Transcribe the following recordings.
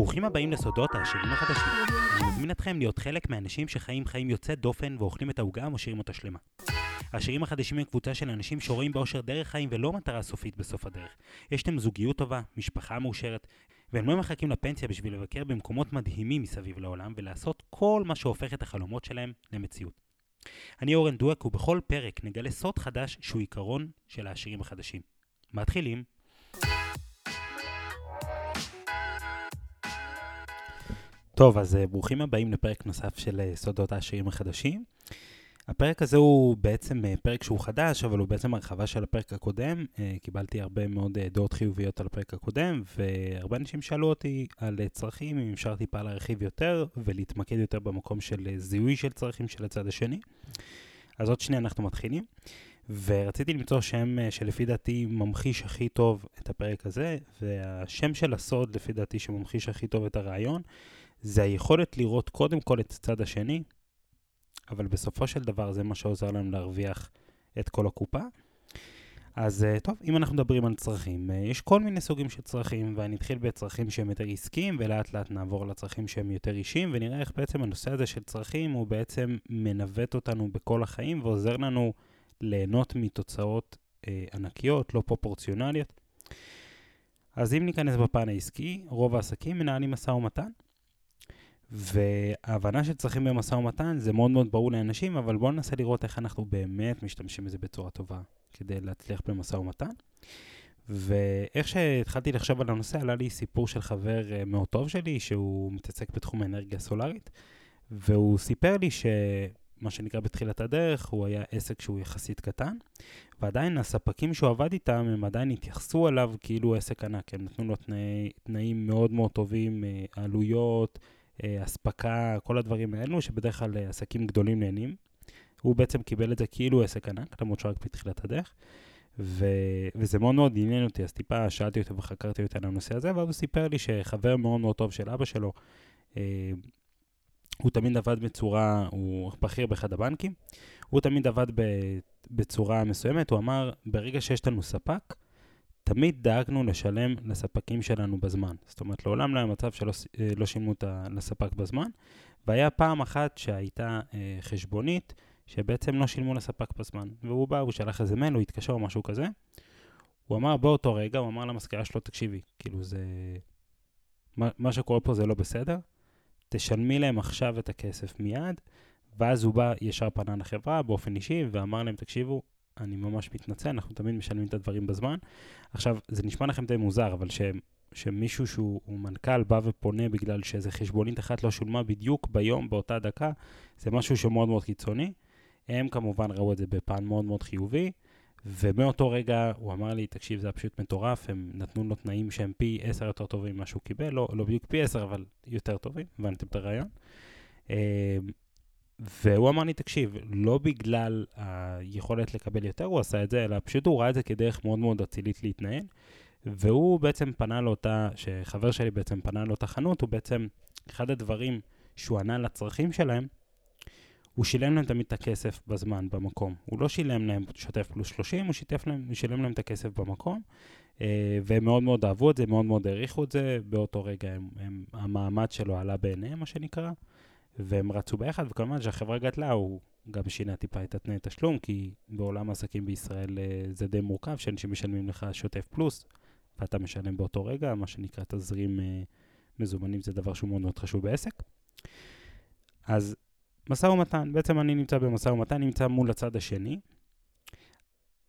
ברוכים הבאים לסודות העשירים החדשים. אני מזמין אתכם להיות חלק מהאנשים שחיים חיים יוצא דופן ואוכלים את העוגה ומשאירים אותה שלמה. העשירים החדשים הם קבוצה של אנשים שרואים באושר דרך חיים ולא מטרה סופית בסוף הדרך. יש להם זוגיות טובה, משפחה מאושרת, והם לא מחכים לפנסיה בשביל לבקר במקומות מדהימים מסביב לעולם ולעשות כל מה שהופך את החלומות שלהם למציאות. אני אורן דואק ובכל פרק נגלה סוד חדש שהוא עיקרון של העשירים החדשים. מתחילים. טוב, אז uh, ברוכים הבאים לפרק נוסף של uh, סודות העשירים החדשים. הפרק הזה הוא בעצם uh, פרק שהוא חדש, אבל הוא בעצם הרחבה של הפרק הקודם. קיבלתי הרבה מאוד דעות חיוביות על הפרק הקודם, והרבה אנשים שאלו אותי על צרכים, אם אפשר טיפה להרחיב יותר ולהתמקד יותר במקום של זיהוי של צרכים של הצד השני. אז עוד שנייה אנחנו מתחילים. ורציתי למצוא שם שלפי דעתי ממחיש הכי טוב את הפרק הזה, והשם של הסוד לפי דעתי שממחיש הכי טוב את הרעיון, זה היכולת לראות קודם כל את הצד השני, אבל בסופו של דבר זה מה שעוזר לנו להרוויח את כל הקופה. אז טוב, אם אנחנו מדברים על צרכים, יש כל מיני סוגים של צרכים, ואני אתחיל בצרכים שהם יותר עסקיים, ולאט לאט נעבור לצרכים שהם יותר אישיים, ונראה איך בעצם הנושא הזה של צרכים הוא בעצם מנווט אותנו בכל החיים, ועוזר לנו ליהנות מתוצאות אה, ענקיות, לא פרופורציונליות. אז אם ניכנס בפן העסקי, רוב העסקים מנהלים משא ומתן. וההבנה שצריכים במשא ומתן זה מאוד מאוד ברור לאנשים, אבל בואו ננסה לראות איך אנחנו באמת משתמשים בזה בצורה טובה כדי להצליח במשא ומתן. ואיך שהתחלתי לחשוב על הנושא, עלה לי סיפור של חבר מאוד טוב שלי, שהוא מתעסק בתחום האנרגיה הסולארית, והוא סיפר לי שמה שנקרא בתחילת הדרך, הוא היה עסק שהוא יחסית קטן, ועדיין הספקים שהוא עבד איתם, הם עדיין התייחסו אליו כאילו עסק ענק, הם נתנו לו תנאי, תנאים מאוד מאוד טובים, עלויות, אספקה, כל הדברים האלו, שבדרך כלל עסקים גדולים נהנים. הוא בעצם קיבל את זה כאילו עסק ענק, למרות שרק בתחילת הדרך. ו... וזה מאוד מאוד עניין אותי, אז טיפה שאלתי אותו וחקרתי אותה על הנושא הזה, ואז הוא סיפר לי שחבר מאוד מאוד טוב של אבא שלו, אה, הוא תמיד עבד בצורה, הוא בכיר באחד הבנקים, הוא תמיד עבד ב... בצורה מסוימת, הוא אמר, ברגע שיש לנו ספק, תמיד דאגנו לשלם לספקים שלנו בזמן. זאת אומרת, לעולם לא היה מצב שלא לא שילמו לספק בזמן, והיה פעם אחת שהייתה אה, חשבונית שבעצם לא שילמו לספק בזמן. והוא בא, הוא שלח איזה מייל, הוא התקשר או משהו כזה. הוא אמר באותו רגע, הוא אמר למזכירה שלו, תקשיבי, כאילו זה... מה, מה שקורה פה זה לא בסדר, תשלמי להם עכשיו את הכסף מיד, ואז הוא בא, ישר פנה לחברה באופן אישי, ואמר להם, תקשיבו, אני ממש מתנצל, אנחנו תמיד משלמים את הדברים בזמן. עכשיו, זה נשמע לכם די מוזר, אבל ש, שמישהו שהוא מנכ"ל בא ופונה בגלל שאיזה חשבונית אחת לא שולמה בדיוק ביום, באותה דקה, זה משהו שמאוד מאוד קיצוני. הם כמובן ראו את זה בפן מאוד מאוד חיובי, ומאותו רגע הוא אמר לי, תקשיב, זה היה פשוט מטורף, הם נתנו לו תנאים שהם פי עשר יותר טובים ממה שהוא קיבל, לא, לא בדיוק פי עשר, אבל יותר טובים, הבנתם את הרעיון. והוא אמר לי, תקשיב, לא בגלל היכולת לקבל יותר הוא עשה את זה, אלא פשוט הוא ראה את זה כדרך מאוד מאוד אצילית להתנהל. והוא בעצם פנה לאותה, שחבר שלי בעצם פנה לאותה חנות, הוא בעצם, אחד הדברים שהוא ענה לצרכים שלהם, הוא שילם להם תמיד את הכסף בזמן, במקום. הוא לא שילם להם שוטף פלוס 30, הוא, שיתף להם, הוא שילם להם את הכסף במקום, והם מאוד מאוד אהבו את זה, מאוד מאוד העריכו את זה, באותו רגע הם, הם, המעמד שלו עלה בעיניהם, מה שנקרא. והם רצו ביחד, וכמובן שהחברה גדלה, הוא גם שינה טיפה את התנאי תשלום, כי בעולם העסקים בישראל זה די מורכב, שאנשים משלמים לך שוטף פלוס, ואתה משלם באותו רגע, מה שנקרא תזרים מזומנים, זה דבר שהוא מאוד מאוד חשוב בעסק. אז משא ומתן, בעצם אני נמצא במשא ומתן, נמצא מול הצד השני.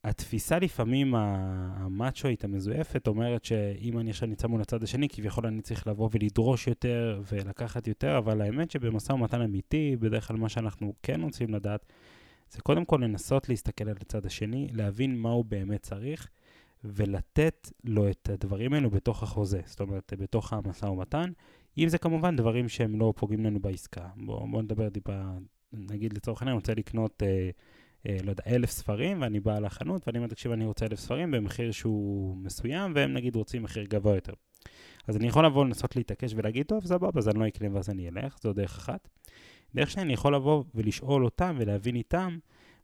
התפיסה לפעמים המאצ'ואית המזויפת אומרת שאם אני עכשיו נמצא מול הצד השני, כביכול אני צריך לבוא ולדרוש יותר ולקחת יותר, אבל האמת שבמשא ומתן אמיתי, בדרך כלל מה שאנחנו כן רוצים לדעת, זה קודם כל לנסות להסתכל על הצד השני, להבין מה הוא באמת צריך, ולתת לו את הדברים האלו בתוך החוזה, זאת אומרת, בתוך המשא ומתן, אם זה כמובן דברים שהם לא פוגעים לנו בעסקה. בואו בוא נדבר טיפה, נגיד לצורך העניין, אני רוצה לקנות... אה, לא יודע, אלף ספרים, ואני בא לחנות, ואני אומר, תקשיב, אני רוצה אלף ספרים במחיר שהוא מסוים, והם נגיד רוצים מחיר גבוה יותר. אז אני יכול לבוא לנסות להתעקש ולהגיד, טוב, סבבה, אז אני לא אקנה ואז אני אלך, זו דרך אחת. דרך שנייה, אני יכול לבוא ולשאול אותם ולהבין איתם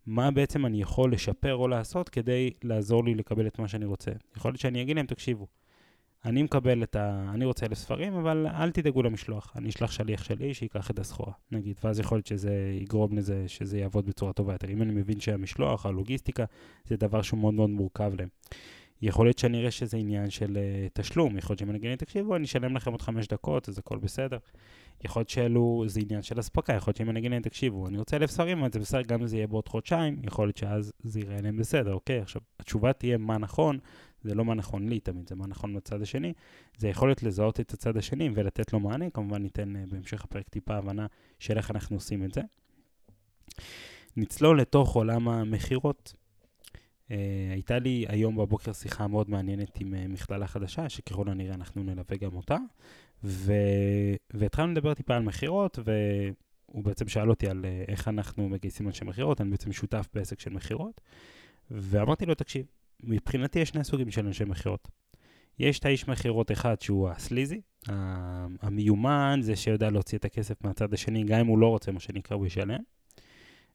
מה בעצם אני יכול לשפר או לעשות כדי לעזור לי לקבל את מה שאני רוצה. יכול להיות שאני אגיד להם, תקשיבו, אני מקבל את ה... אני רוצה אלף ספרים, אבל אל תדאגו למשלוח. אני אשלח שליח שלי שייקח את הסחורה, נגיד, ואז יכול להיות שזה יגרום לזה שזה יעבוד בצורה טובה יותר. אם אני מבין שהמשלוח, הלוגיסטיקה, זה דבר שהוא מאוד מאוד מורכב להם. יכול להיות שאני אראה שזה עניין של uh, תשלום, יכול להיות שהם יגידו לי, תקשיבו, אני אשלם לכם עוד חמש דקות, אז הכל בסדר. יכול להיות שאלו, זה עניין של אספקה, יכול להיות שהם יגידו לי, תקשיבו, אני רוצה אלף ספרים, אבל זה בסדר, גם אם זה יהיה בעוד חודשיים, יכול להיות שאז זה יראה להם בסדר, אוקיי? עכשיו, התשובה תהיה מה נכון, זה לא מה נכון לי תמיד, זה מה נכון בצד השני. זה יכול להיות לזהות את הצד השני ולתת לו מענה, כמובן ניתן uh, בהמשך הפרק טיפה הבנה של איך אנחנו עושים את זה. נצלול לתוך עולם המכירות. Uh, הייתה לי היום בבוקר שיחה מאוד מעניינת עם uh, מכללה חדשה, שככל הנראה אנחנו נלווה גם אותה, ו... והתחלנו לדבר טיפה על מכירות, והוא בעצם שאל אותי על uh, איך אנחנו מגייסים אנשי מכירות, אני בעצם שותף בעסק של מכירות, ואמרתי לו, תקשיב, מבחינתי יש שני סוגים של אנשי מכירות. יש את האיש מכירות אחד שהוא הסליזי, המיומן, זה שיודע להוציא את הכסף מהצד השני, גם אם הוא לא רוצה, מה שנקרא, הוא ישלם.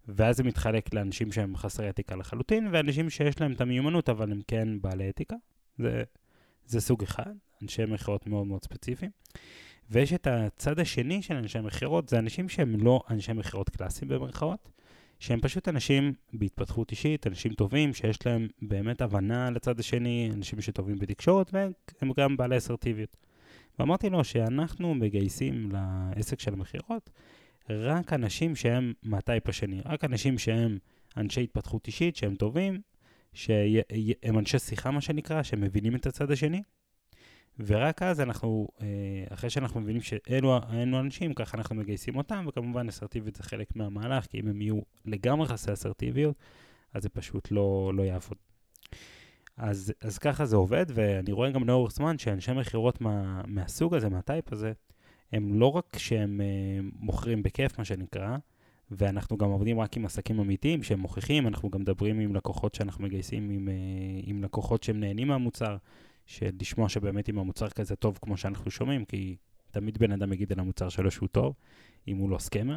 ואז זה מתחלק לאנשים שהם חסרי אתיקה לחלוטין, ואנשים שיש להם את המיומנות, אבל הם כן בעלי אתיקה. זה, זה סוג אחד, אנשי מכירות מאוד מאוד ספציפיים. ויש את הצד השני של אנשי מכירות, זה אנשים שהם לא אנשי מכירות קלאסיים במרכאות, שהם פשוט אנשים בהתפתחות אישית, אנשים טובים, שיש להם באמת הבנה לצד השני, אנשים שטובים בתקשורת, והם גם בעלי אסרטיביות. ואמרתי לו שאנחנו מגייסים לעסק של המכירות רק אנשים שהם מהטייפ השני, רק אנשים שהם אנשי התפתחות אישית, שהם טובים, שהם אנשי שיחה, מה שנקרא, שמבינים את הצד השני, ורק אז אנחנו, אה, אחרי שאנחנו מבינים שאלו האנשים, ככה אנחנו מגייסים אותם, וכמובן אסרטיביות זה חלק מהמהלך, כי אם הם יהיו לגמרי חסרי אסרטיביות, אז זה פשוט לא, לא יעבוד. אז, אז ככה זה עובד, ואני רואה גם לאורך זמן שאנשי מכירות מה, מהסוג הזה, מהטייפ הזה, הם לא רק שהם uh, מוכרים בכיף, מה שנקרא, ואנחנו גם עובדים רק עם עסקים אמיתיים שהם מוכיחים, אנחנו גם מדברים עם לקוחות שאנחנו מגייסים, עם, אה, עם לקוחות שהם נהנים מהמוצר, של לשמוע שבאמת אם המוצר כזה טוב כמו שאנחנו שומעים, כי תמיד בן אדם יגיד על המוצר שלו שהוא טוב, אם הוא לא scammer.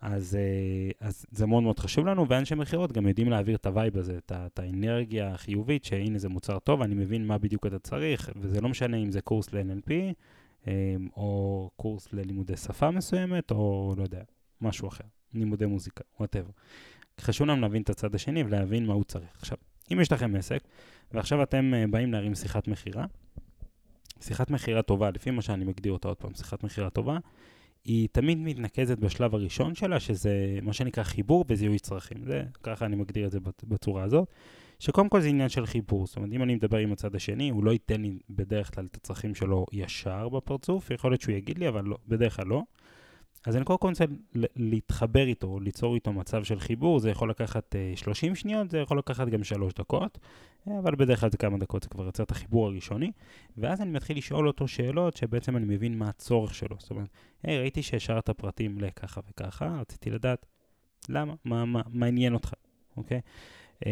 אז, אה, אז זה מאוד מאוד חשוב לנו, ואנשי מכירות גם יודעים להעביר את ה vibe הזה, את, את האנרגיה החיובית, שהנה זה מוצר טוב, אני מבין מה בדיוק אתה צריך, וזה לא משנה אם זה קורס ל-NLP, אה, או קורס ללימודי שפה מסוימת, או לא יודע, משהו אחר, לימודי מוזיקה, whatever. חשוב לנו להבין את הצד השני ולהבין מה הוא צריך. עכשיו, אם יש לכם עסק, ועכשיו אתם אה, באים להרים שיחת מכירה, שיחת מכירה טובה, לפי מה שאני מגדיר אותה עוד פעם, שיחת מכירה טובה, היא תמיד מתנקזת בשלב הראשון שלה, שזה מה שנקרא חיבור וזיהוי צרכים. זה, ככה אני מגדיר את זה בצורה הזאת, שקודם כל זה עניין של חיבור. זאת אומרת, אם אני מדבר עם הצד השני, הוא לא ייתן לי בדרך כלל את הצרכים שלו ישר בפרצוף, יכול להיות שהוא יגיד לי, אבל לא, בדרך כלל לא. אז אני קודם כל רוצה להתחבר איתו, ליצור איתו מצב של חיבור, זה יכול לקחת uh, 30 שניות, זה יכול לקחת גם 3 דקות, אבל בדרך כלל זה כמה דקות, זה כבר יוצר את החיבור הראשוני, ואז אני מתחיל לשאול אותו שאלות שבעצם אני מבין מה הצורך שלו. זאת אומרת, היי, ראיתי שהשארת פרטים לככה וככה, רציתי לדעת למה, מה, מה, מה עניין אותך, אוקיי? Uh,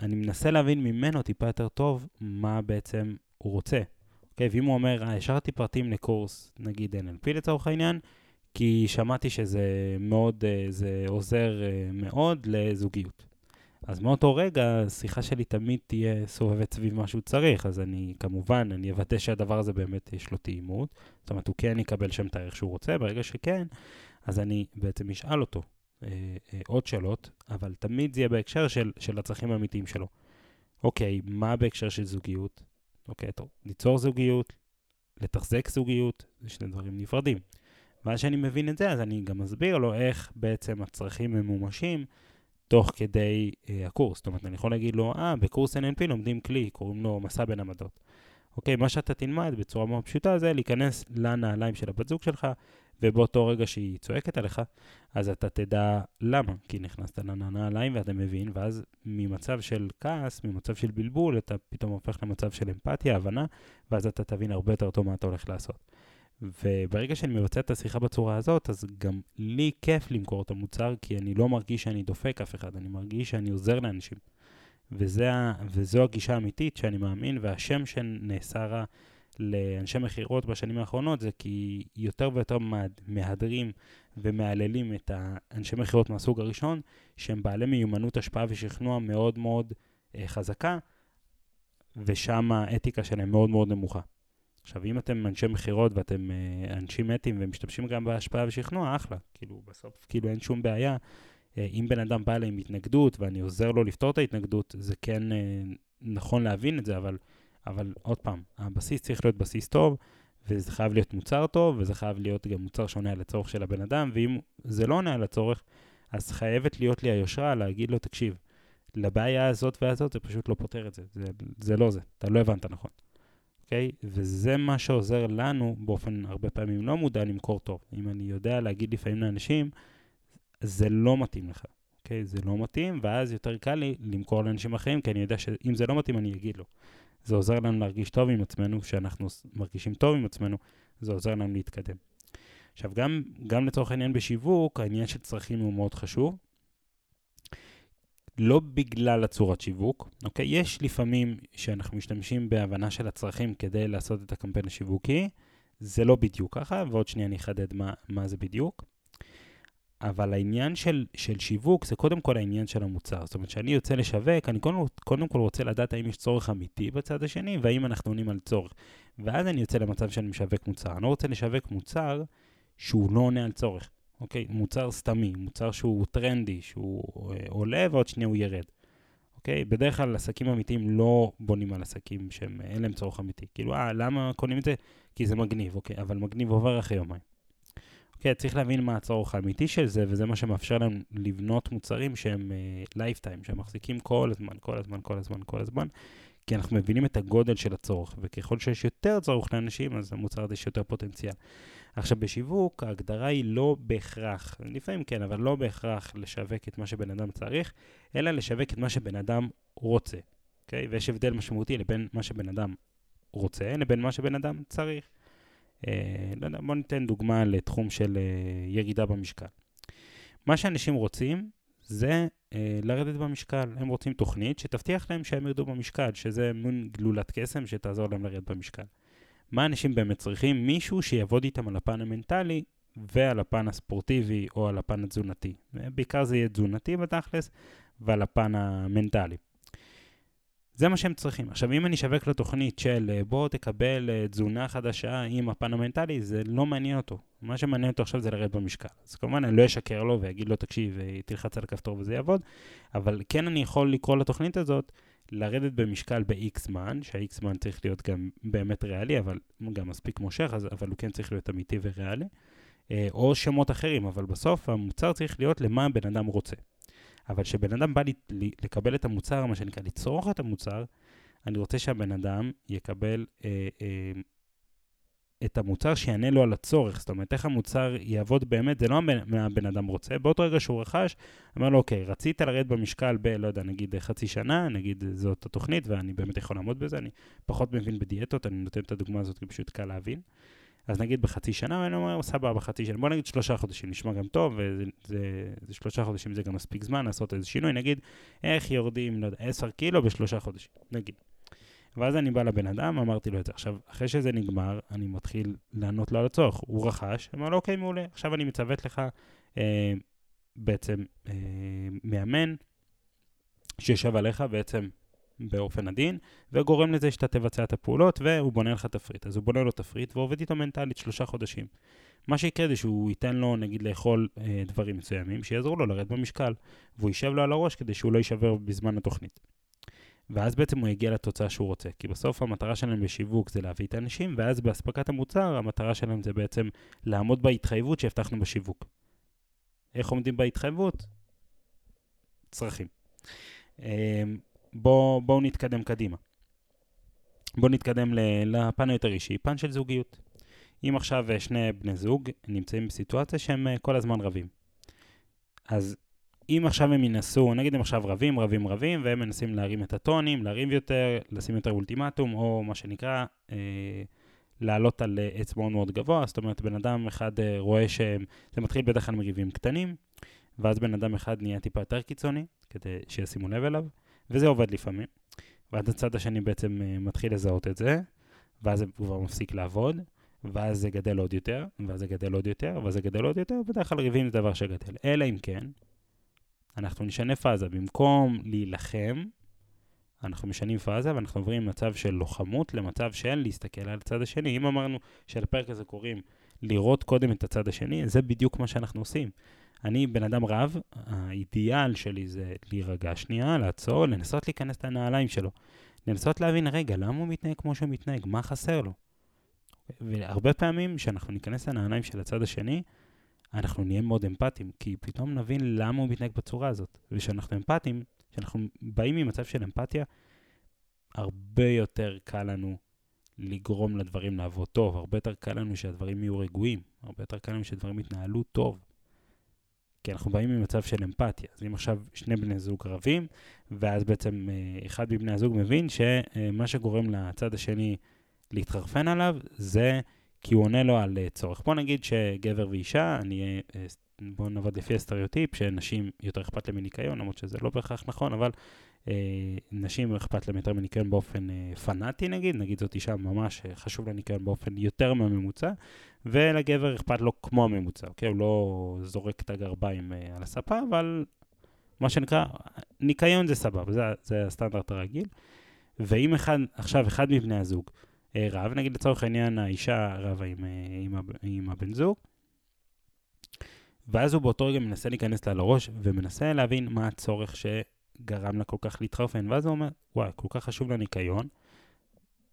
אני מנסה להבין ממנו טיפה יותר טוב מה בעצם הוא רוצה. אוקיי, ואם הוא אומר, אה, השארתי פרטים לקורס, נגיד NLP לצורך העניין, כי שמעתי שזה מאוד, אה, זה עוזר אה, מאוד לזוגיות. אז מאותו רגע, השיחה שלי תמיד תהיה סובבת סביב מה שהוא צריך, אז אני, כמובן, אני אוודא שהדבר הזה באמת יש לו תאימות. זאת אומרת, הוא כן יקבל שם את הערך שהוא רוצה, ברגע שכן, אז אני בעצם אשאל אותו אה, אה, עוד שאלות, אבל תמיד זה יהיה בהקשר של, של הצרכים האמיתיים שלו. אוקיי, מה בהקשר של זוגיות? אוקיי, טוב, ליצור זוגיות, לתחזק זוגיות, זה שני דברים נפרדים. ואז שאני מבין את זה, אז אני גם מסביר לו איך בעצם הצרכים ממומשים תוך כדי אה, הקורס. זאת אומרת, אני יכול להגיד לו, אה, בקורס NLP לומדים כלי, קוראים לו מסע בין עמדות. אוקיי, מה שאתה תלמד בצורה מאוד פשוטה זה להיכנס לנעליים של הבת זוג שלך, ובאותו רגע שהיא צועקת עליך, אז אתה תדע למה, כי נכנסת לנעליים ואתה מבין, ואז ממצב של כעס, ממצב של בלבול, אתה פתאום הופך למצב של אמפתיה, הבנה, ואז אתה תבין הרבה יותר טוב מה אתה הולך לעשות. וברגע שאני מבצע את השיחה בצורה הזאת, אז גם לי כיף למכור את המוצר, כי אני לא מרגיש שאני דופק אף אחד, אני מרגיש שאני עוזר לאנשים. וזה, וזו הגישה האמיתית שאני מאמין, והשם שנעשה לאנשי מכירות בשנים האחרונות זה כי יותר ויותר מהדרים ומהללים את האנשי מכירות מהסוג הראשון, שהם בעלי מיומנות השפעה ושכנוע מאוד מאוד אה, חזקה, ושם האתיקה שלהם מאוד מאוד נמוכה. עכשיו, אם אתם אנשי מכירות ואתם אה, אנשים אתיים ומשתמשים גם בהשפעה ושכנוע, אחלה. כאילו, בסוף, כאילו, אין שום בעיה. אה, אם בן אדם בא אליי עם התנגדות ואני עוזר לו לפתור את ההתנגדות, זה כן אה, נכון להבין את זה, אבל, אבל עוד פעם, הבסיס צריך להיות בסיס טוב, וזה חייב להיות מוצר טוב, וזה חייב להיות גם מוצר שעונה על הצורך של הבן אדם, ואם זה לא עונה על הצורך, אז חייבת להיות לי היושרה להגיד לו, תקשיב, לבעיה הזאת והזאת זה פשוט לא פותר את זה, זה, זה לא זה, אתה לא הבנת נכון. אוקיי? וזה מה שעוזר לנו באופן הרבה פעמים לא מודע למכור טוב. אם אני יודע להגיד לפעמים לאנשים, זה לא מתאים לך, אוקיי? זה לא מתאים, ואז יותר קל לי למכור לאנשים אחרים, כי אני יודע שאם זה לא מתאים, אני אגיד לו. זה עוזר לנו להרגיש טוב עם עצמנו, כשאנחנו מרגישים טוב עם עצמנו, זה עוזר לנו להתקדם. עכשיו, גם, גם לצורך העניין בשיווק, העניין של צרכים הוא מאוד חשוב. לא בגלל הצורת שיווק, אוקיי? יש לפעמים שאנחנו משתמשים בהבנה של הצרכים כדי לעשות את הקמפיין השיווקי, זה לא בדיוק ככה, ועוד שנייה אני אחדד מה, מה זה בדיוק. אבל העניין של, של שיווק זה קודם כל העניין של המוצר. זאת אומרת, כשאני יוצא לשווק, אני קודם, קודם כל רוצה לדעת האם יש צורך אמיתי בצד השני, והאם אנחנו עונים על צורך. ואז אני יוצא למצב שאני משווק מוצר. אני לא רוצה לשווק מוצר שהוא לא עונה על צורך. אוקיי? מוצר סתמי, מוצר שהוא טרנדי, שהוא אה, עולה ועוד שנייה הוא ירד. אוקיי? בדרך כלל עסקים אמיתיים לא בונים על עסקים שהם, אין להם צורך אמיתי. כאילו, אה, למה קונים את זה? כי זה מגניב, אוקיי? אבל מגניב עובר אחרי יומיים. אוקיי, צריך להבין מה הצורך האמיתי של זה, וזה מה שמאפשר להם לבנות מוצרים שהם lifetime, אה, שהם מחזיקים כל הזמן, כל הזמן, כל הזמן, כל הזמן, כי אנחנו מבינים את הגודל של הצורך, וככל שיש יותר צורך לאנשים, אז המוצר הזה יש יותר פוטנציאל. עכשיו, בשיווק, ההגדרה היא לא בהכרח, לפעמים כן, אבל לא בהכרח לשווק את מה שבן אדם צריך, אלא לשווק את מה שבן אדם רוצה, אוקיי? ויש הבדל משמעותי לבין מה שבן אדם רוצה לבין מה שבן אדם צריך. אה, לא יודע, בוא ניתן דוגמה לתחום של אה, ירידה במשקל. מה שאנשים רוצים זה אה, לרדת במשקל. הם רוצים תוכנית שתבטיח להם שהם ירדו במשקל, שזה מין גלולת קסם שתעזור להם לרדת במשקל. מה אנשים באמת צריכים? מישהו שיעבוד איתם על הפן המנטלי ועל הפן הספורטיבי או על הפן התזונתי. בעיקר זה יהיה תזונתי בתכלס ועל הפן המנטלי. זה מה שהם צריכים. עכשיו, אם אני אשווק לו תוכנית של אה, בוא תקבל אה, תזונה חדשה עם הפן המנטלי, זה לא מעניין אותו. מה שמעניין אותו עכשיו זה לרדת במשקל. אז כמובן, אני לא אשקר לו ואגיד לו, תקשיב, אה, תלחץ על הכפתור וזה יעבוד, אבל כן אני יכול לקרוא לתוכנית הזאת לרדת במשקל ב-X זמן, שה-X זמן צריך להיות גם באמת ריאלי, אבל גם מספיק מושך, אז, אבל הוא כן צריך להיות אמיתי וריאלי, או שמות אחרים, אבל בסוף המוצר צריך להיות למה הבן אדם רוצה. אבל כשבן אדם בא לי, לי, לקבל את המוצר, מה שנקרא, לצרוך את המוצר, אני רוצה שהבן אדם יקבל אה, אה, את המוצר שיענה לו על הצורך. זאת אומרת, איך המוצר יעבוד באמת, זה לא מה הבן אדם רוצה. באותו רגע שהוא רכש, אומר לו, אוקיי, רצית לרדת במשקל ב, לא יודע, נגיד חצי שנה, נגיד זאת התוכנית, ואני באמת יכול לעמוד בזה, אני פחות מבין בדיאטות, אני נותן את הדוגמה הזאת כי פשוט קל להבין. אז נגיד בחצי שנה, ואני אומר, סבבה, חצי שנה, בוא נגיד שלושה חודשים, נשמע גם טוב, וזה זה, זה שלושה חודשים זה גם מספיק זמן לעשות איזה שינוי, נגיד, איך יורדים, לא יודע, עשר קילו בשלושה חודשים, נגיד. ואז אני בא לבן אדם, אמרתי לו את זה. עכשיו, אחרי שזה נגמר, אני מתחיל לענות לו על הצורך. הוא רכש, אמר לו, אוקיי, מעולה. עכשיו אני מצוות לך אה, בעצם אה, מאמן שיושב עליך בעצם באופן עדין, וגורם לזה שאתה תבצע את הפעולות, והוא בונה לך תפריט. אז הוא בונה לו תפריט ועובד איתו מנטלית שלושה חודשים. מה שיקרה זה שהוא ייתן לו, נגיד, לאכול אה, דברים מסוימים, שיעזרו לו לרדת במשקל, והוא יישב לו על הראש כדי שהוא לא יישבר בזמן התוכנית. ואז בעצם הוא יגיע לתוצאה שהוא רוצה. כי בסוף המטרה שלהם בשיווק זה להביא את האנשים, ואז באספקת המוצר, המטרה שלהם זה בעצם לעמוד בהתחייבות שהבטחנו בשיווק. איך עומדים בהתחייבות? צרכים. אמ, בואו בוא נתקדם קדימה. בואו נתקדם לפן היותר אישי, פן של זוגיות. אם עכשיו שני בני זוג נמצאים בסיטואציה שהם אה, כל הזמן רבים. אז אם עכשיו הם ינסו, נגיד הם עכשיו רבים, רבים, רבים, והם מנסים להרים את הטונים, להרים יותר, לשים יותר אולטימטום, או מה שנקרא, אה, לעלות על אה, עץ מאוד מאוד גבוה. זאת אומרת, בן אדם אחד אה, רואה שהם, זה מתחיל בדרך כלל מריבים קטנים, ואז בן אדם אחד נהיה טיפה יותר קיצוני, כדי שישימו לב אליו. וזה עובד לפעמים. ואז הצד השני בעצם uh, מתחיל לזהות את זה, ואז הוא כבר מפסיק לעבוד, ואז זה גדל עוד יותר, ואז זה גדל עוד יותר, ואז זה גדל עוד יותר, בדרך כלל ריבים זה דבר שגדל. אלא אם כן, אנחנו נשנה פאזה, במקום להילחם, אנחנו משנים פאזה ואנחנו עוברים ממצב של לוחמות למצב של להסתכל על הצד השני. אם אמרנו שלפרק הזה קוראים לראות קודם את הצד השני, זה בדיוק מה שאנחנו עושים. אני בן אדם רב, האידיאל שלי זה להירגע שנייה, לעצור, לנסות להיכנס לנעליים שלו. לנסות להבין, רגע, למה הוא מתנהג כמו שהוא מתנהג? מה חסר לו? והרבה פעמים, כשאנחנו ניכנס לנעליים של הצד השני, אנחנו נהיה מאוד אמפתיים, כי פתאום נבין למה הוא מתנהג בצורה הזאת. וכשאנחנו אמפתיים, כשאנחנו באים ממצב של אמפתיה, הרבה יותר קל לנו לגרום לדברים לעבוד טוב, הרבה יותר קל לנו שהדברים יהיו רגועים, הרבה יותר קל לנו שהדברים יתנהלו טוב. כי אנחנו באים ממצב של אמפתיה. אז אם עכשיו שני בני זוג רבים, ואז בעצם אה, אחד מבני הזוג מבין שמה שגורם לצד השני להתחרפן עליו, זה כי הוא עונה לו על אה, צורך. בוא נגיד שגבר ואישה, אני, אה, בואו נעבוד לפי הסטריאוטיפ, שנשים יותר אכפת להם מניקיון, למרות שזה לא בהכרח נכון, אבל אה, נשים אכפת להם יותר מניקיון באופן אה, פנאטי נגיד, נגיד זאת אישה ממש אה, חשוב לה ניקיון באופן יותר מהממוצע, ולגבר אכפת לו כמו הממוצע, אוקיי? הוא לא זורק את הגרביים אה, על הספה, אבל מה שנקרא, ניקיון זה סבבה, זה, זה הסטנדרט הרגיל. ואם אחד, עכשיו אחד מבני הזוג רב, נגיד לצורך העניין האישה רבה עם, אה, עם, עם הבן זוג, ואז הוא באותו רגע מנסה להיכנס לה לראש ומנסה להבין מה הצורך שגרם לה כל כך להתחרפן, ואז הוא אומר, וואי, כל כך חשוב לניקיון,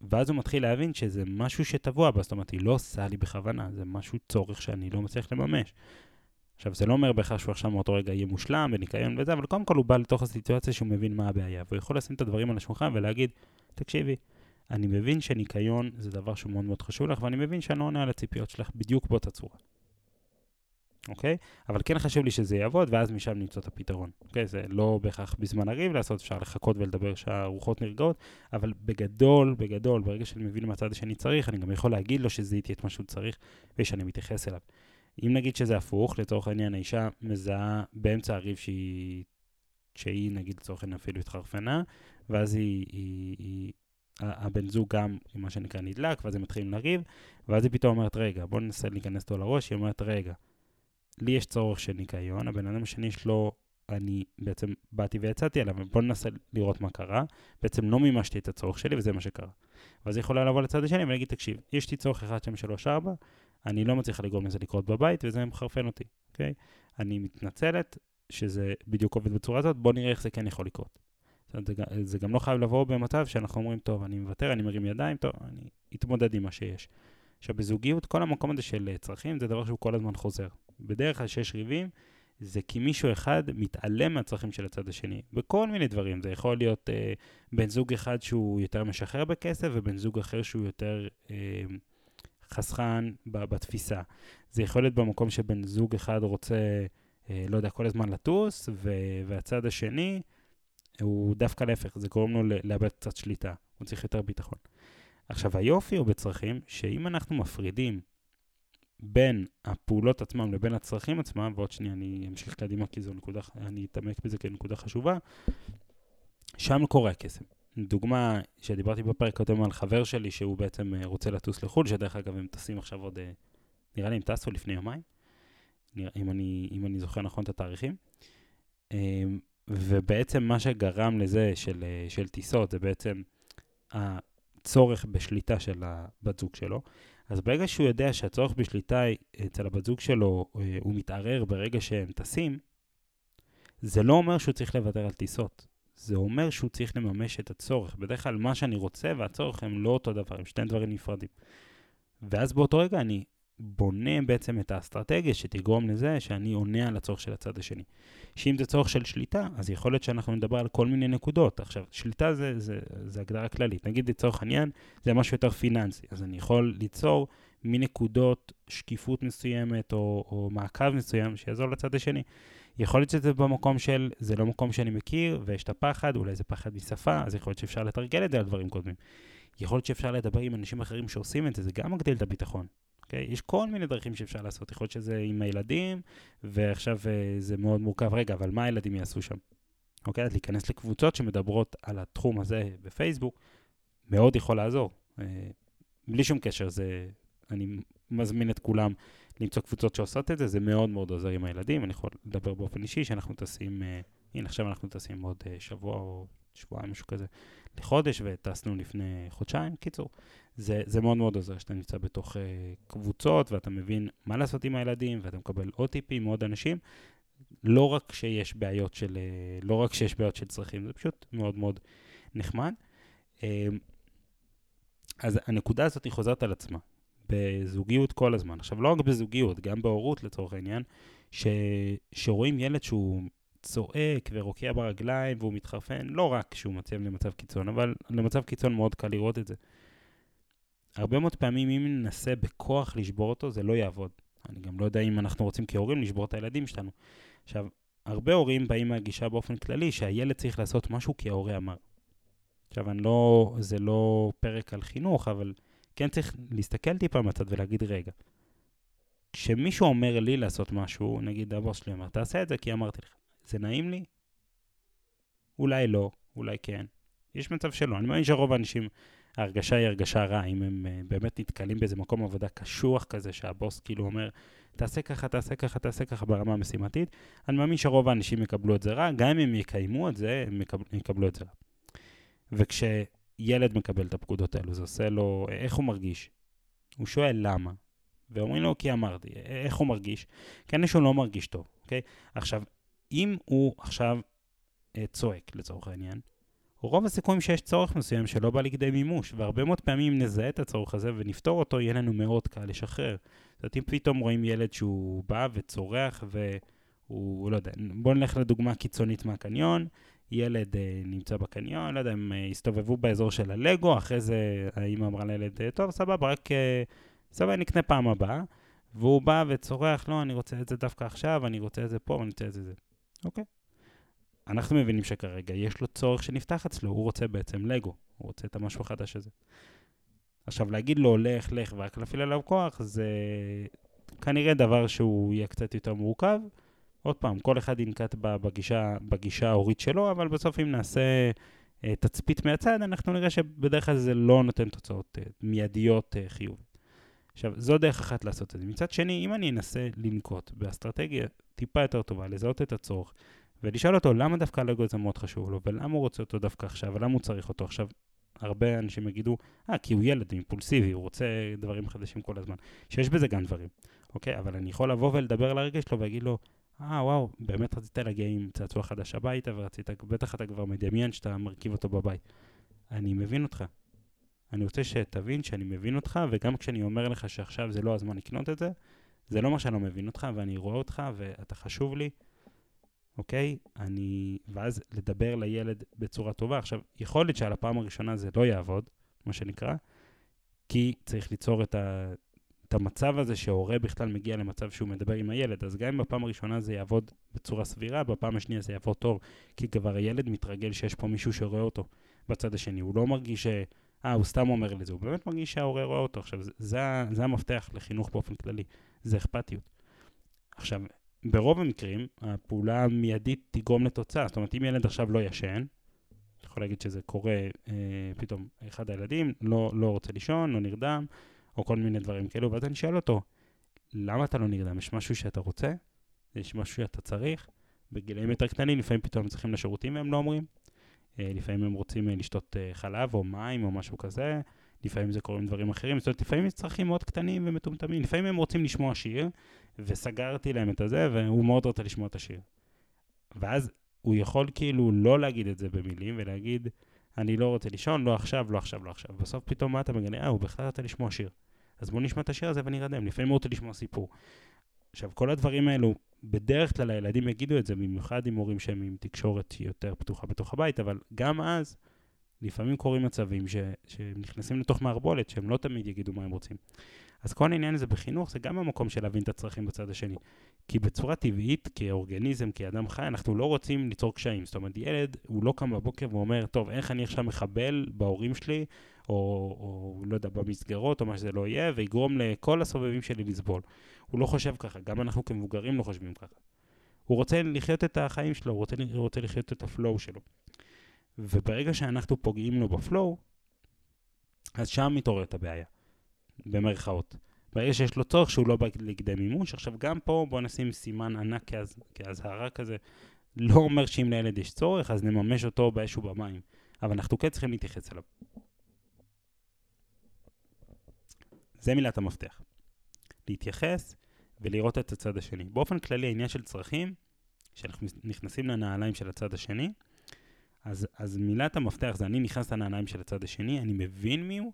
ואז הוא מתחיל להבין שזה משהו שטבוע בה, זאת אומרת, היא לא עושה לי בכוונה, זה משהו צורך שאני לא מצליח לממש. עכשיו, זה לא אומר בהכרח שהוא עכשיו מאותו רגע יהיה מושלם וניקיון וזה, אבל קודם כל הוא בא לתוך הסיטואציה שהוא מבין מה הבעיה, והוא יכול לשים את הדברים על השולחן ולהגיד, תקשיבי, אני מבין שניקיון זה דבר שהוא מאוד מאוד חשוב לך, ואני מבין שאני לא עונה על הציפיות שלך בדיוק באותה צורה. אוקיי? אבל כן חשוב לי שזה יעבוד, ואז משם למצוא את הפתרון. אוקיי? זה לא בהכרח בזמן הריב לעשות, אפשר לחכות ולדבר שהרוחות נרגעות, אבל בגדול, בגדול, ברגע שאני מבין מה הצד השני צריך, אני גם יכול להגיד לו שזיהיתי את מה שהוא צריך, ושאני מתייחס אליו. אם נגיד שזה הפוך, לצורך העניין, האישה מזהה באמצע הריב שהיא, שהיא נגיד לצורך העניין אפילו התחרפנה, ואז היא, היא, היא הבן זוג גם, מה שנקרא, נדלק, ואז הם מתחילים לריב, ואז היא פתאום אומרת, רגע, בוא ננסה להיכנס לו לראש, היא אומרת, רגע, לי יש צורך של ניקיון, הבן אדם השני שלו, אני בעצם באתי ויצאתי עליו, בוא ננסה לראות מה קרה. בעצם לא מימשתי את הצורך שלי, וזה מה שקרה. ואז היא יכולה לבוא לצד השני ולהגיד, תקשיב, יש לי צורך 1, 2, 3, 4, אני לא מצליחה לגרום לזה לקרות בבית, וזה מחרפן אותי, אוקיי? אני מתנצלת שזה בדיוק עובד בצורה הזאת, בוא נראה איך זה כן יכול לקרות. זה, זה גם לא חייב לבוא במצב שאנחנו אומרים, טוב, אני מוותר, אני מרים ידיים, טוב, אני אתמודד עם מה שיש. עכשיו, בזוגיות, כל המקום הזה של אה, צרכים זה דבר שהוא כל הזמן חוזר. בדרך כלל שיש ריבים, זה כי מישהו אחד מתעלם מהצרכים של הצד השני, בכל מיני דברים. זה יכול להיות אה, בן זוג אחד שהוא יותר משחרר בכסף, ובן זוג אחר שהוא יותר אה, חסכן בתפיסה. זה יכול להיות במקום שבן זוג אחד רוצה, אה, לא יודע, כל הזמן לטוס, והצד השני, הוא דווקא להפך, זה גורם לו לאבד קצת שליטה, הוא צריך יותר ביטחון. עכשיו, היופי הוא בצרכים, שאם אנחנו מפרידים בין הפעולות עצמם לבין הצרכים עצמם, ועוד שנייה אני אמשיך קדימה כי זו נקודה, אני אתעמק בזה כנקודה חשובה, שם קורה הקסם. דוגמה שדיברתי בפרק קודם על חבר שלי שהוא בעצם אה, רוצה לטוס לחו"ל, שדרך אגב הם טסים עכשיו עוד, אה, נראה לי הם טסו לפני יומיים, אם אני, אם אני זוכר נכון את התאריכים. ובעצם מה שגרם לזה של, אה, של טיסות זה בעצם הצורך בשליטה של הבת זוג שלו. אז ברגע שהוא יודע שהצורך בשליטה אצל הבת זוג שלו אה, הוא מתערער ברגע שהם טסים, זה לא אומר שהוא צריך לוותר על טיסות. זה אומר שהוא צריך לממש את הצורך. בדרך כלל מה שאני רוצה והצורך הם לא אותו דבר, הם שני דברים נפרדים. ואז באותו רגע אני בונה בעצם את האסטרטגיה שתגרום לזה שאני עונה על הצורך של הצד השני. שאם זה צורך של שליטה, אז יכול להיות שאנחנו נדבר על כל מיני נקודות. עכשיו, שליטה זה, זה, זה הגדרה כללית. נגיד לצורך העניין, זה משהו יותר פיננסי. אז אני יכול ליצור מנקודות שקיפות מסוימת או, או מעקב מסוים שיעזור לצד השני. יכול להיות שזה במקום של, זה לא מקום שאני מכיר ויש את הפחד, אולי זה פחד משפה, אז יכול להיות שאפשר לתרגל את זה על דברים קודמים. יכול להיות שאפשר לדבר עם אנשים אחרים שעושים את זה, זה גם מגדיל את הביטחון. אוקיי? יש כל מיני דרכים שאפשר לעשות. יכול להיות שזה עם הילדים, ועכשיו אה, זה מאוד מורכב. רגע, אבל מה הילדים יעשו שם? אוקיי? אז להיכנס לקבוצות שמדברות על התחום הזה בפייסבוק, מאוד יכול לעזור. אה, בלי שום קשר, זה... אני מזמין את כולם למצוא קבוצות שעושות את זה, זה מאוד מאוד עוזר עם הילדים. אני יכול לדבר באופן אישי שאנחנו טסים, אה, הנה עכשיו אנחנו טסים עוד שבוע או שבועיים, משהו כזה, לחודש, וטסנו לפני חודשיים. קיצור, זה, זה מאוד מאוד עוזר שאתה נמצא בתוך uh, קבוצות, ואתה מבין מה לעשות עם הילדים, ואתה מקבל עוד טיפים מעוד אנשים. לא רק שיש בעיות של, uh, לא רק שיש בעיות של צרכים, זה פשוט מאוד מאוד נחמד. Uh, אז הנקודה הזאת היא חוזרת על עצמה, בזוגיות כל הזמן. עכשיו, לא רק בזוגיות, גם בהורות לצורך העניין, ש... שרואים ילד שהוא צועק ורוקע ברגליים והוא מתחרפן, לא רק כשהוא מצב למצב קיצון, אבל למצב קיצון מאוד קל לראות את זה. הרבה מאוד פעמים אם ננסה בכוח לשבור אותו, זה לא יעבוד. אני גם לא יודע אם אנחנו רוצים כהורים לשבור את הילדים שלנו. עכשיו, הרבה הורים באים מהגישה באופן כללי שהילד צריך לעשות משהו כי ההורה אמר. עכשיו, אני לא, זה לא פרק על חינוך, אבל כן צריך להסתכל טיפה מהצד ולהגיד, רגע, כשמישהו אומר לי לעשות משהו, נגיד הבוס שלי אומר, תעשה את זה כי אמרתי לך, זה נעים לי? אולי לא, אולי כן. יש מצב שלא. אני מאמין שרוב האנשים, ההרגשה היא הרגשה רעה, אם הם uh, באמת נתקלים באיזה מקום עבודה קשוח כזה, שהבוס כאילו אומר, תעשה ככה, תעשה ככה, תעשה ככה ברמה המשימתית, אני מאמין שרוב האנשים יקבלו את זה רע, גם אם הם יקיימו את זה, הם יקבל, יקבלו את זה רע. וכשילד מקבל את הפקודות האלו, זה עושה לו, איך הוא מרגיש? הוא שואל למה, ואומרים לו, כי אמרתי, איך הוא מרגיש? כנראה שהוא לא מרגיש טוב, אוקיי? עכשיו, אם הוא עכשיו אה, צועק, לצורך העניין, רוב הסיכויים שיש צורך מסוים שלא בא לכדי מימוש, והרבה מאוד פעמים נזהה את הצורך הזה ונפתור אותו, יהיה לנו מאוד קל לשחרר. זאת אומרת, אם פתאום רואים ילד שהוא בא וצורח והוא, לא יודע, בואו נלך לדוגמה קיצונית מהקניון, ילד אה, נמצא בקניון, לא יודע, הם אה, הסתובבו באזור של הלגו, אחרי זה האמא אמרה לילד, אה, טוב, סבבה, רק אה, סבבה, נקנה פעם הבאה, והוא בא וצורח, לא, אני רוצה את זה דווקא עכשיו, אני רוצה את זה פה, אני רוצה את זה. אוקיי. אנחנו מבינים שכרגע יש לו צורך שנפתח אצלו, הוא רוצה בעצם לגו, הוא רוצה את המשהו החדש הזה. עכשיו, להגיד לו, לך, לך, ורק להפעיל עליו כוח, זה כנראה דבר שהוא יהיה קצת יותר מורכב. עוד פעם, כל אחד ינקט בגישה, בגישה ההורית שלו, אבל בסוף אם נעשה uh, תצפית מהצד, אנחנו נראה שבדרך כלל זה לא נותן תוצאות uh, מיידיות uh, חיוביות. עכשיו, זו דרך אחת לעשות את זה. מצד שני, אם אני אנסה לנקוט באסטרטגיה טיפה יותר טובה, לזהות את הצורך, ולשאול אותו למה דווקא הלגו הזה מאוד חשוב לו, ולמה הוא רוצה אותו דווקא עכשיו, ולמה הוא צריך אותו עכשיו. הרבה אנשים יגידו, אה, כי הוא ילד אימפולסיבי, הוא רוצה דברים חדשים כל הזמן. שיש בזה גם דברים, אוקיי? אבל אני יכול לבוא ולדבר על הרגש שלו ולהגיד לו, אה, וואו, באמת רצית להגיע עם צעצוע חדש הביתה, ורצית, בטח אתה כבר מדמיין שאתה מרכיב אותו בבית. אני מבין אותך. אני רוצה שתבין שאני מבין אותך, וגם כשאני אומר לך שעכשיו זה לא הזמן לקנות את זה, זה לא מה שאני לא מבין אותך, ואני רואה אותך, ואתה חשוב לי, אוקיי? אני... ואז לדבר לילד בצורה טובה. עכשיו, יכול להיות שעל הפעם הראשונה זה לא יעבוד, מה שנקרא, כי צריך ליצור את, ה... את המצב הזה שהורה בכלל מגיע למצב שהוא מדבר עם הילד. אז גם אם בפעם הראשונה זה יעבוד בצורה סבירה, בפעם השנייה זה יעבוד טוב, כי כבר הילד מתרגל שיש פה מישהו שרואה אותו בצד השני. הוא לא מרגיש ש... אה, הוא סתם אומר לזה, הוא באמת מרגיש שההורה רואה אותו. עכשיו, זה, זה, זה המפתח לחינוך באופן כללי, זה אכפתיות. עכשיו, ברוב המקרים, הפעולה המיידית תגרום לתוצאה. זאת אומרת, אם ילד עכשיו לא ישן, יכול להגיד שזה קורה, אה, פתאום אחד הילדים לא, לא רוצה לישון, לא נרדם, או כל מיני דברים כאלו, ואז אני שואל אותו, למה אתה לא נרדם? יש משהו שאתה רוצה? יש משהו שאתה צריך? בגילאים יותר קטנים, לפעמים פתאום צריכים לשירותים והם לא אומרים. אה, לפעמים הם רוצים אה, לשתות אה, חלב או מים או משהו כזה. לפעמים זה קורה עם דברים אחרים, זאת אומרת, לפעמים יש צרכים מאוד קטנים ומטומטמים, לפעמים הם רוצים לשמוע שיר, וסגרתי להם את הזה, והוא מאוד רוצה לשמוע את השיר. ואז הוא יכול כאילו לא להגיד את זה במילים, ולהגיד, אני לא רוצה לישון, לא עכשיו, לא עכשיו, לא עכשיו. בסוף פתאום מה אתה מגלה? אה, הוא בכלל רוצה לשמוע שיר. אז בואו נשמע את השיר הזה ונרדם, לפעמים הוא רוצה לשמוע סיפור. עכשיו, כל הדברים האלו, בדרך כלל הילדים יגידו את זה, במיוחד עם הורים שהם עם תקשורת יותר פתוחה בתוך הבית, אבל גם אז, לפעמים קורים מצבים ש, שהם נכנסים לתוך מערבולת, שהם לא תמיד יגידו מה הם רוצים. אז כל העניין הזה בחינוך זה גם המקום של להבין את הצרכים בצד השני. כי בצורה טבעית, כאורגניזם, כאדם חי, אנחנו לא רוצים ליצור קשיים. זאת אומרת, ילד, הוא לא קם בבוקר ואומר, טוב, איך אני עכשיו מחבל בהורים שלי, או, או לא יודע, במסגרות, או מה שזה לא יהיה, ויגרום לכל הסובבים שלי לסבול. הוא לא חושב ככה, גם אנחנו כמבוגרים לא חושבים ככה. הוא רוצה לחיות את החיים שלו, הוא רוצה, הוא רוצה לחיות את הפלואו שלו. וברגע שאנחנו פוגעים לו בפלואו, אז שם מתעוררת הבעיה, במרכאות. ברגע שיש לו צורך שהוא לא בא לכדי מימוש, עכשיו גם פה בוא נשים סימן ענק כאז, כאזהרה כזה, לא אומר שאם לילד יש צורך, אז נממש אותו באש ובמים. אבל אנחנו כן צריכים להתייחס אליו. זה מילת המפתח. להתייחס ולראות את הצד השני. באופן כללי, העניין של צרכים, כשאנחנו נכנסים לנעליים של הצד השני, אז, אז מילת המפתח זה אני נכנס לנעליים של הצד השני, אני מבין מי הוא,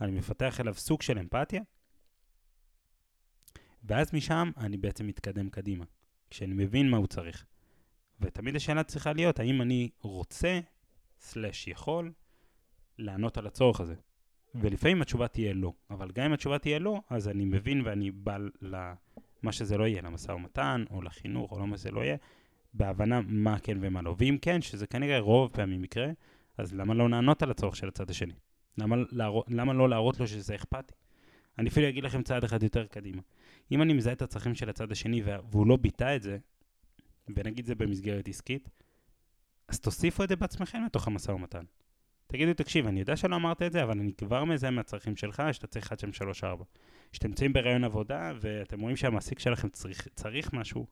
אני מפתח אליו סוג של אמפתיה, ואז משם אני בעצם מתקדם קדימה, כשאני מבין מה הוא צריך. ותמיד השאלה צריכה להיות, האם אני רוצה, סלש יכול, לענות על הצורך הזה. ולפעמים התשובה תהיה לא, אבל גם אם התשובה תהיה לא, אז אני מבין ואני בא למה שזה לא יהיה, למשא ומתן, או לחינוך, או לא מה שזה לא יהיה, בהבנה מה כן ומה לא. ואם כן, שזה כנראה רוב פעמים יקרה, אז למה לא לענות על הצורך של הצד השני? למה, להראות, למה לא להראות לו שזה אכפתי? אני אפילו אגיד לכם צעד אחד יותר קדימה. אם אני מזהה את הצרכים של הצד השני והוא לא ביטא את זה, ונגיד זה במסגרת עסקית, אז תוסיפו את זה בעצמכם לתוך המשא ומתן. תגידו, תקשיב, אני יודע שלא אמרת את זה, אבל אני כבר מזהה מהצרכים שלך שאתה צריך 1, 2, 3, 4. כשאתם נמצאים ברעיון עבודה ואתם רואים שהמעסיק שלכם צריך, צריך משהו,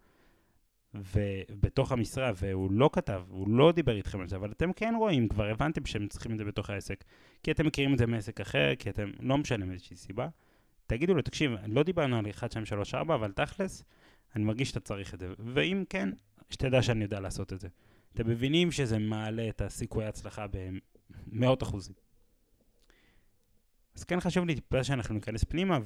ובתוך המשרה, והוא לא כתב, הוא לא דיבר איתכם על זה, אבל אתם כן רואים, כבר הבנתם שהם צריכים את זה בתוך העסק, כי אתם מכירים את זה מעסק אחר, כי אתם, לא משנה מאיזושהי סיבה, תגידו לו, תקשיב, לא דיברנו על 1, 2, 3, 4, אבל תכלס, אני מרגיש שאתה צריך את זה. ואם כן, שתדע שאני יודע לעשות את זה. אתם מבינים שזה מעלה את הסיכוי ההצלחה במאות אחוזים. אז כן חשוב לי טיפה שאנחנו ניכנס פנימה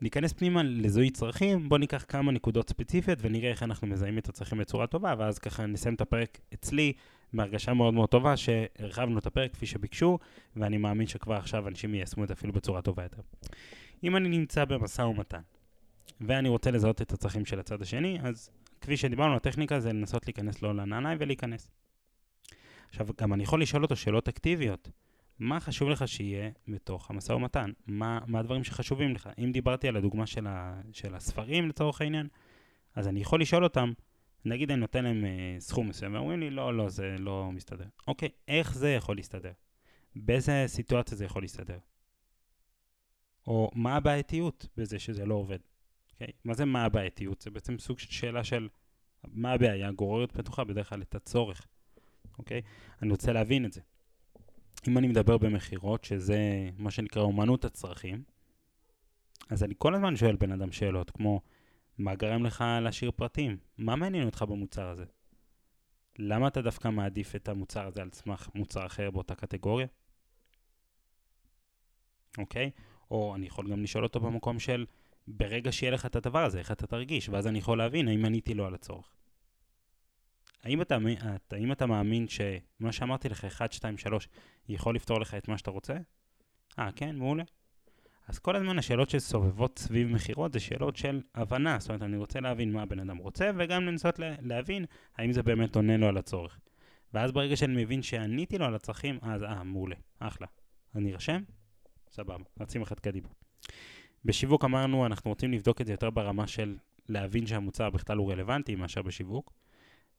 וניכנס פנימה לזוהי צרכים, בואו ניקח כמה נקודות ספציפיות ונראה איך אנחנו מזהים את הצרכים בצורה טובה, ואז ככה נסיים את הפרק אצלי בהרגשה מאוד מאוד טובה שהרחבנו את הפרק כפי שביקשו, ואני מאמין שכבר עכשיו אנשים יישמו את זה אפילו בצורה טובה יותר. אם אני נמצא במשא ומתן, ואני רוצה לזהות את הצרכים של הצד השני, אז כפי שדיברנו, הטכניקה זה לנסות להיכנס לו לנעליים ולהיכנס. עכשיו, גם אני יכול לשאול אותו שאלות אקטיביות. מה חשוב לך שיהיה בתוך המשא ומתן? מה, מה הדברים שחשובים לך? אם דיברתי על הדוגמה של, ה, של הספרים לצורך העניין, אז אני יכול לשאול אותם, נגיד אני נותן להם אה, סכום מסוים, ואומרים לי, לא, לא, זה לא מסתדר. אוקיי, איך זה יכול להסתדר? באיזה סיטואציה זה יכול להסתדר? או מה הבעייתיות בזה שזה לא עובד? אוקיי? מה זה מה הבעייתיות? זה בעצם סוג של שאלה של מה הבעיה גוררת בתוכה בדרך כלל את הצורך, אוקיי? אני רוצה להבין את זה. אם אני מדבר במכירות, שזה מה שנקרא אומנות הצרכים, אז אני כל הזמן שואל בן אדם שאלות, כמו, מה גרם לך להשאיר פרטים? מה מעניין אותך במוצר הזה? למה אתה דווקא מעדיף את המוצר הזה על סמך מוצר אחר באותה קטגוריה? אוקיי? או אני יכול גם לשאול אותו במקום של, ברגע שיהיה לך את הדבר הזה, איך אתה תרגיש? ואז אני יכול להבין האם עניתי לו על הצורך. האם אתה, האם אתה מאמין שמה שאמרתי לך, 1, 2, 3, יכול לפתור לך את מה שאתה רוצה? אה, כן, מעולה. אז כל הזמן השאלות שסובבות סביב מכירות זה שאלות של הבנה, זאת אומרת, אני רוצה להבין מה הבן אדם רוצה, וגם לנסות להבין האם זה באמת עונה לו על הצורך. ואז ברגע שאני מבין שעניתי לו על הצרכים, אז אה, מעולה, אחלה. אני ארשם? סבבה, רצים אחד קדימה. בשיווק אמרנו, אנחנו רוצים לבדוק את זה יותר ברמה של להבין שהמוצר בכלל הוא רלוונטי מאשר בשיווק.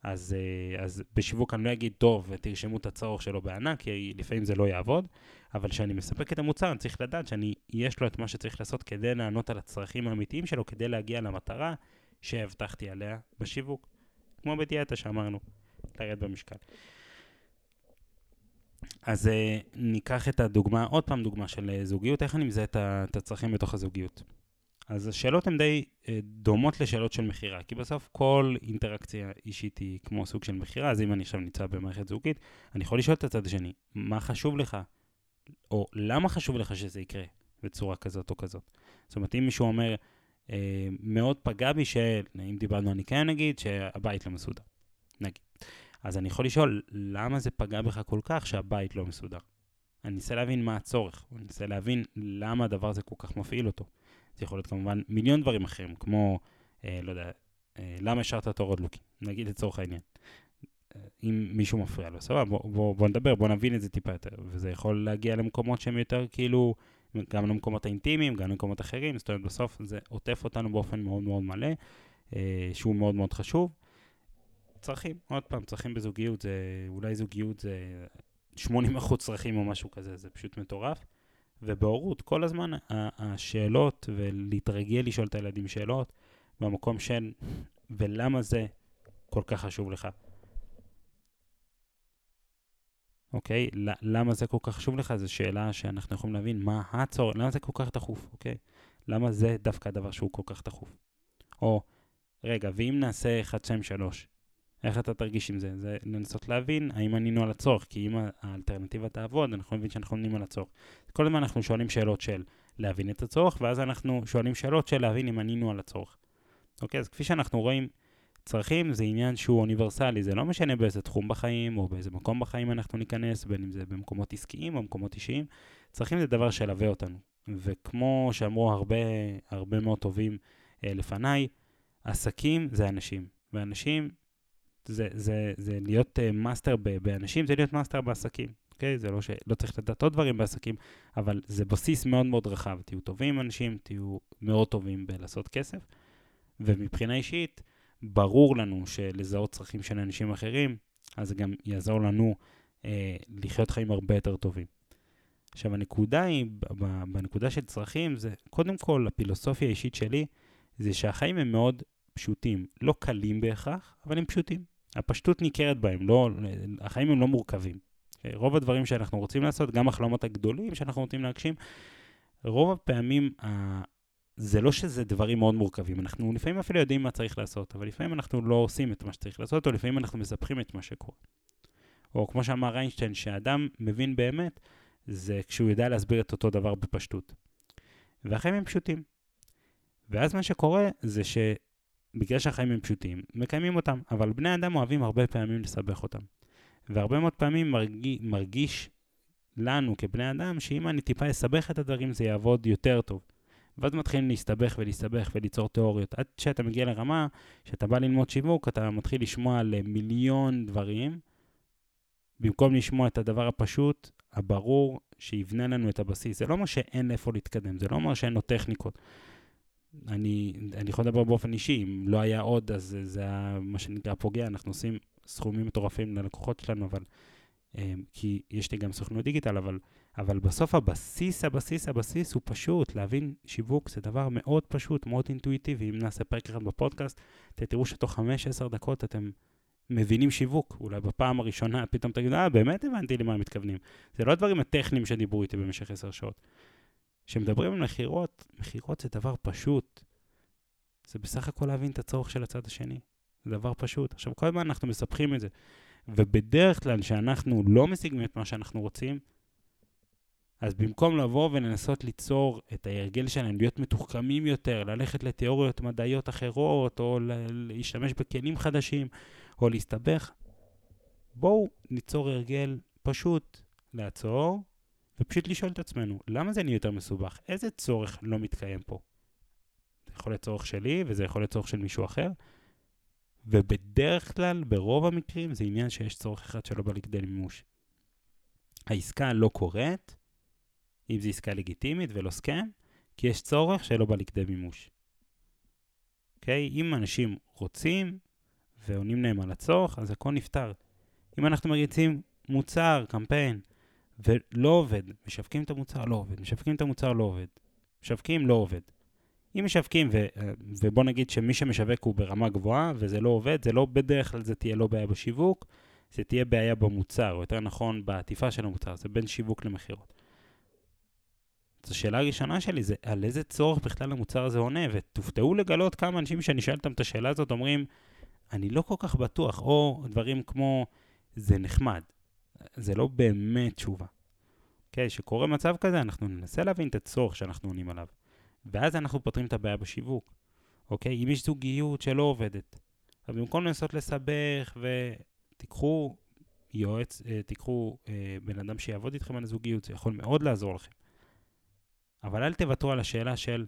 אז, אה, אז בשיווק אני לא אגיד, טוב, תרשמו את הצורך שלו בענק, כי לפעמים זה לא יעבוד, אבל כשאני מספק את המוצר, אני צריך לדעת שיש לו את מה שצריך לעשות כדי לענות על הצרכים האמיתיים שלו, כדי להגיע למטרה שהבטחתי עליה בשיווק. כמו בדיאטה שאמרנו, לרד במשקל. אז uh, ניקח את הדוגמה, עוד פעם דוגמה של uh, זוגיות, איך אני מזהה את הצרכים בתוך הזוגיות. אז השאלות הן די uh, דומות לשאלות של מכירה, כי בסוף כל אינטראקציה אישית היא כמו סוג של מכירה, אז אם אני עכשיו נמצא במערכת זוגית, אני יכול לשאול את הצד השני, מה חשוב לך? או למה חשוב לך שזה יקרה בצורה כזאת או כזאת? זאת אומרת, אם מישהו אומר, uh, מאוד פגע בי שאם דיברנו על ניקיון נגיד, שהבית לא מסודר, נגיד. אז אני יכול לשאול, למה זה פגע בך כל כך שהבית לא מסודר? אני אנסה להבין מה הצורך, אני אנסה להבין למה הדבר הזה כל כך מפעיל אותו. זה יכול להיות כמובן מיליון דברים אחרים, כמו, אה, לא יודע, אה, למה השארת את האורות לוקים? נגיד לצורך העניין. אה, אם מישהו מפריע לו, סבבה, בוא, בוא, בוא נדבר, בוא נבין את זה טיפה יותר. וזה יכול להגיע למקומות שהם יותר כאילו, גם למקומות האינטימיים, גם למקומות אחרים, זאת אומרת, בסוף זה עוטף אותנו באופן מאוד מאוד מלא, אה, שהוא מאוד מאוד חשוב. צרכים, עוד פעם, צרכים בזוגיות זה, אולי זוגיות זה 80% צרכים או משהו כזה, זה פשוט מטורף. ובהורות, כל הזמן השאלות, ולהתרגל לשאול את הילדים שאלות, במקום של ולמה זה כל כך חשוב לך? אוקיי? למה זה כל כך חשוב לך? זו שאלה שאנחנו יכולים להבין מה הצורך, למה זה כל כך דחוף, אוקיי? למה זה דווקא הדבר שהוא כל כך דחוף? או, רגע, ואם נעשה 1, 2, 3, איך אתה תרגיש עם זה? זה לנסות להבין האם ענינו על הצורך, כי אם האלטרנטיבה תעבוד, אנחנו נבין שאנחנו עונים על הצורך. כל הזמן אנחנו שואלים שאלות של להבין את הצורך, ואז אנחנו שואלים שאלות של להבין אם ענינו על הצורך. אוקיי, אז כפי שאנחנו רואים, צרכים זה עניין שהוא אוניברסלי, זה לא משנה באיזה תחום בחיים או באיזה מקום בחיים אנחנו ניכנס, בין אם זה במקומות עסקיים או במקומות אישיים. צרכים זה דבר שילווה אותנו. וכמו שאמרו הרבה, הרבה מאוד טובים אה, לפניי, עסקים זה אנשים. ואנשים זה, זה, זה להיות מאסטר ב, באנשים, זה להיות מאסטר בעסקים, אוקיי? זה לא שלא צריך לדעת עוד דברים בעסקים, אבל זה בסיס מאוד מאוד רחב. תהיו טובים עם אנשים, תהיו מאוד טובים בלעשות כסף. ומבחינה אישית, ברור לנו שלזהות צרכים של אנשים אחרים, אז זה גם יעזור לנו אה, לחיות חיים הרבה יותר טובים. עכשיו, הנקודה היא, בנקודה של צרכים, זה קודם כל, הפילוסופיה האישית שלי, זה שהחיים הם מאוד פשוטים. לא קלים בהכרח, אבל הם פשוטים. הפשטות ניכרת בהם, לא, החיים הם לא מורכבים. רוב הדברים שאנחנו רוצים לעשות, גם החלומות הגדולים שאנחנו רוצים להגשים, רוב הפעמים זה לא שזה דברים מאוד מורכבים, אנחנו לפעמים אפילו יודעים מה צריך לעשות, אבל לפעמים אנחנו לא עושים את מה שצריך לעשות, או לפעמים אנחנו מספחים את מה שקורה. או כמו שאמר איינשטיין, שאדם מבין באמת, זה כשהוא יודע להסביר את אותו דבר בפשטות. והחיים הם פשוטים. ואז מה שקורה זה שבגלל שהחיים הם פשוטים, מקיימים אותם, אבל בני אדם אוהבים הרבה פעמים לסבך אותם. והרבה מאוד פעמים מרגיש, מרגיש לנו כבני אדם, שאם אני טיפה אסבך את הדברים זה יעבוד יותר טוב. ואז מתחילים להסתבך ולהסתבך וליצור תיאוריות. עד שאתה מגיע לרמה שאתה בא ללמוד שיווק, אתה מתחיל לשמוע על מיליון דברים, במקום לשמוע את הדבר הפשוט, הברור, שיבנה לנו את הבסיס. זה לא אומר שאין לאיפה להתקדם, זה לא אומר שאין לו טכניקות. אני, אני יכול לדבר באופן אישי, אם לא היה עוד, אז זה היה מה שנקרא פוגע, אנחנו עושים סכומים מטורפים ללקוחות שלנו, אבל... כי יש לי גם סוכנות דיגיטל, אבל אבל בסוף הבסיס, הבסיס, הבסיס הוא פשוט, להבין שיווק זה דבר מאוד פשוט, מאוד אינטואיטיבי. אם נעשה פרק אחד בפודקאסט, אתם תראו שתוך 5-10 דקות אתם מבינים שיווק. אולי בפעם הראשונה פתאום תגידו, אה, באמת הבנתי למה הם מתכוונים. זה לא הדברים הטכניים שדיברו איתי במשך 10 שעות. כשמדברים על מכירות, מכירות זה דבר פשוט. זה בסך הכל להבין את הצורך של הצד השני. זה דבר פשוט. עכשיו, כל הזמן אנחנו מספחים את זה. ובדרך כלל, כשאנחנו לא משיגים את מה שאנחנו רוצים, אז במקום לבוא ולנסות ליצור את ההרגל שלהם, להיות מתוחכמים יותר, ללכת לתיאוריות מדעיות אחרות, או להשתמש בכלים חדשים, או להסתבך, בואו ניצור הרגל פשוט לעצור, ופשוט לשאול את עצמנו, למה זה נהיה יותר מסובך? איזה צורך לא מתקיים פה? זה יכול להיות צורך שלי, וזה יכול להיות צורך של מישהו אחר, ובדרך כלל, ברוב המקרים, זה עניין שיש צורך אחד שלא בא לכדי מימוש. העסקה לא קורית, אם זו עסקה לגיטימית ולא סכם, כי יש צורך שלא בא לכדי מימוש. אוקיי? Okay? אם אנשים רוצים ועונים להם על הצורך, אז הכל נפתר. אם אנחנו מריצים מוצר, קמפיין, ולא עובד, משווקים את המוצר, לא עובד, משווקים את המוצר, לא עובד. משווקים, לא עובד. אם משווקים, ו, ובוא נגיד שמי שמשווק הוא ברמה גבוהה וזה לא עובד, זה לא בדרך כלל זה תהיה לא בעיה בשיווק, זה תהיה בעיה במוצר, או יותר נכון בעטיפה של המוצר, זה בין שיווק למכירות. אז השאלה הראשונה שלי זה על איזה צורך בכלל המוצר הזה עונה, ותופתעו לגלות כמה אנשים שאני שואל אותם את השאלה הזאת אומרים, אני לא כל כך בטוח, או דברים כמו, זה נחמד. זה לא באמת תשובה. אוקיי, okay, שקורה מצב כזה, אנחנו ננסה להבין את הצורך שאנחנו עונים עליו, ואז אנחנו פותרים את הבעיה בשיווק. אוקיי, okay? אם יש זוגיות שלא עובדת, אז במקום לנסות לסבך ותיקחו יועץ, אה, תיקחו אה, בן אדם שיעבוד איתכם על הזוגיות, זה יכול מאוד לעזור לכם. אבל אל תוותרו על השאלה של,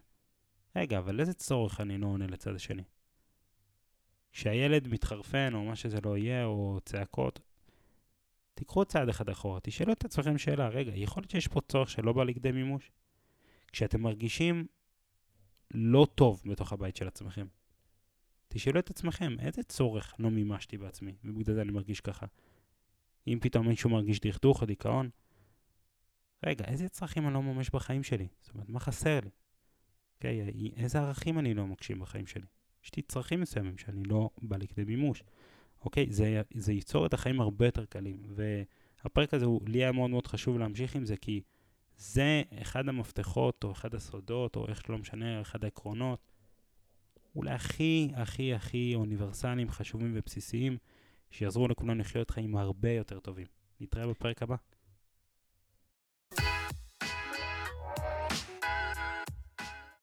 רגע, אבל איזה צורך אני לא עונה לצד השני? כשהילד מתחרפן, או מה שזה לא יהיה, או צעקות, תיקחו צעד אחד אחורה, תשאלו את עצמכם שאלה, רגע, יכול להיות שיש פה צורך שלא בא לכדי מימוש? כשאתם מרגישים לא טוב בתוך הבית של עצמכם, תשאלו את עצמכם, איזה צורך לא מימשתי בעצמי, ובגלל זה אני מרגיש ככה. אם פתאום מישהו מרגיש דכדוך או דיכאון, רגע, איזה צרכים אני לא ממש בחיים שלי? זאת אומרת, מה חסר לי? אוקיי, איזה ערכים אני לא מגשים בחיים שלי? יש לי צרכים מסוימים שאני לא בא לכדי מימוש. אוקיי? זה, זה ייצור את החיים הרבה יותר קלים. והפרק הזה, הוא, לי היה מאוד מאוד חשוב להמשיך עם זה, כי זה אחד המפתחות, או אחד הסודות, או איך שלא משנה, אחד העקרונות, אולי הכי, הכי, הכי אוניברסליים, חשובים ובסיסיים, שיעזרו לכולנו לחיות חיים הרבה יותר טובים. נתראה בפרק הבא.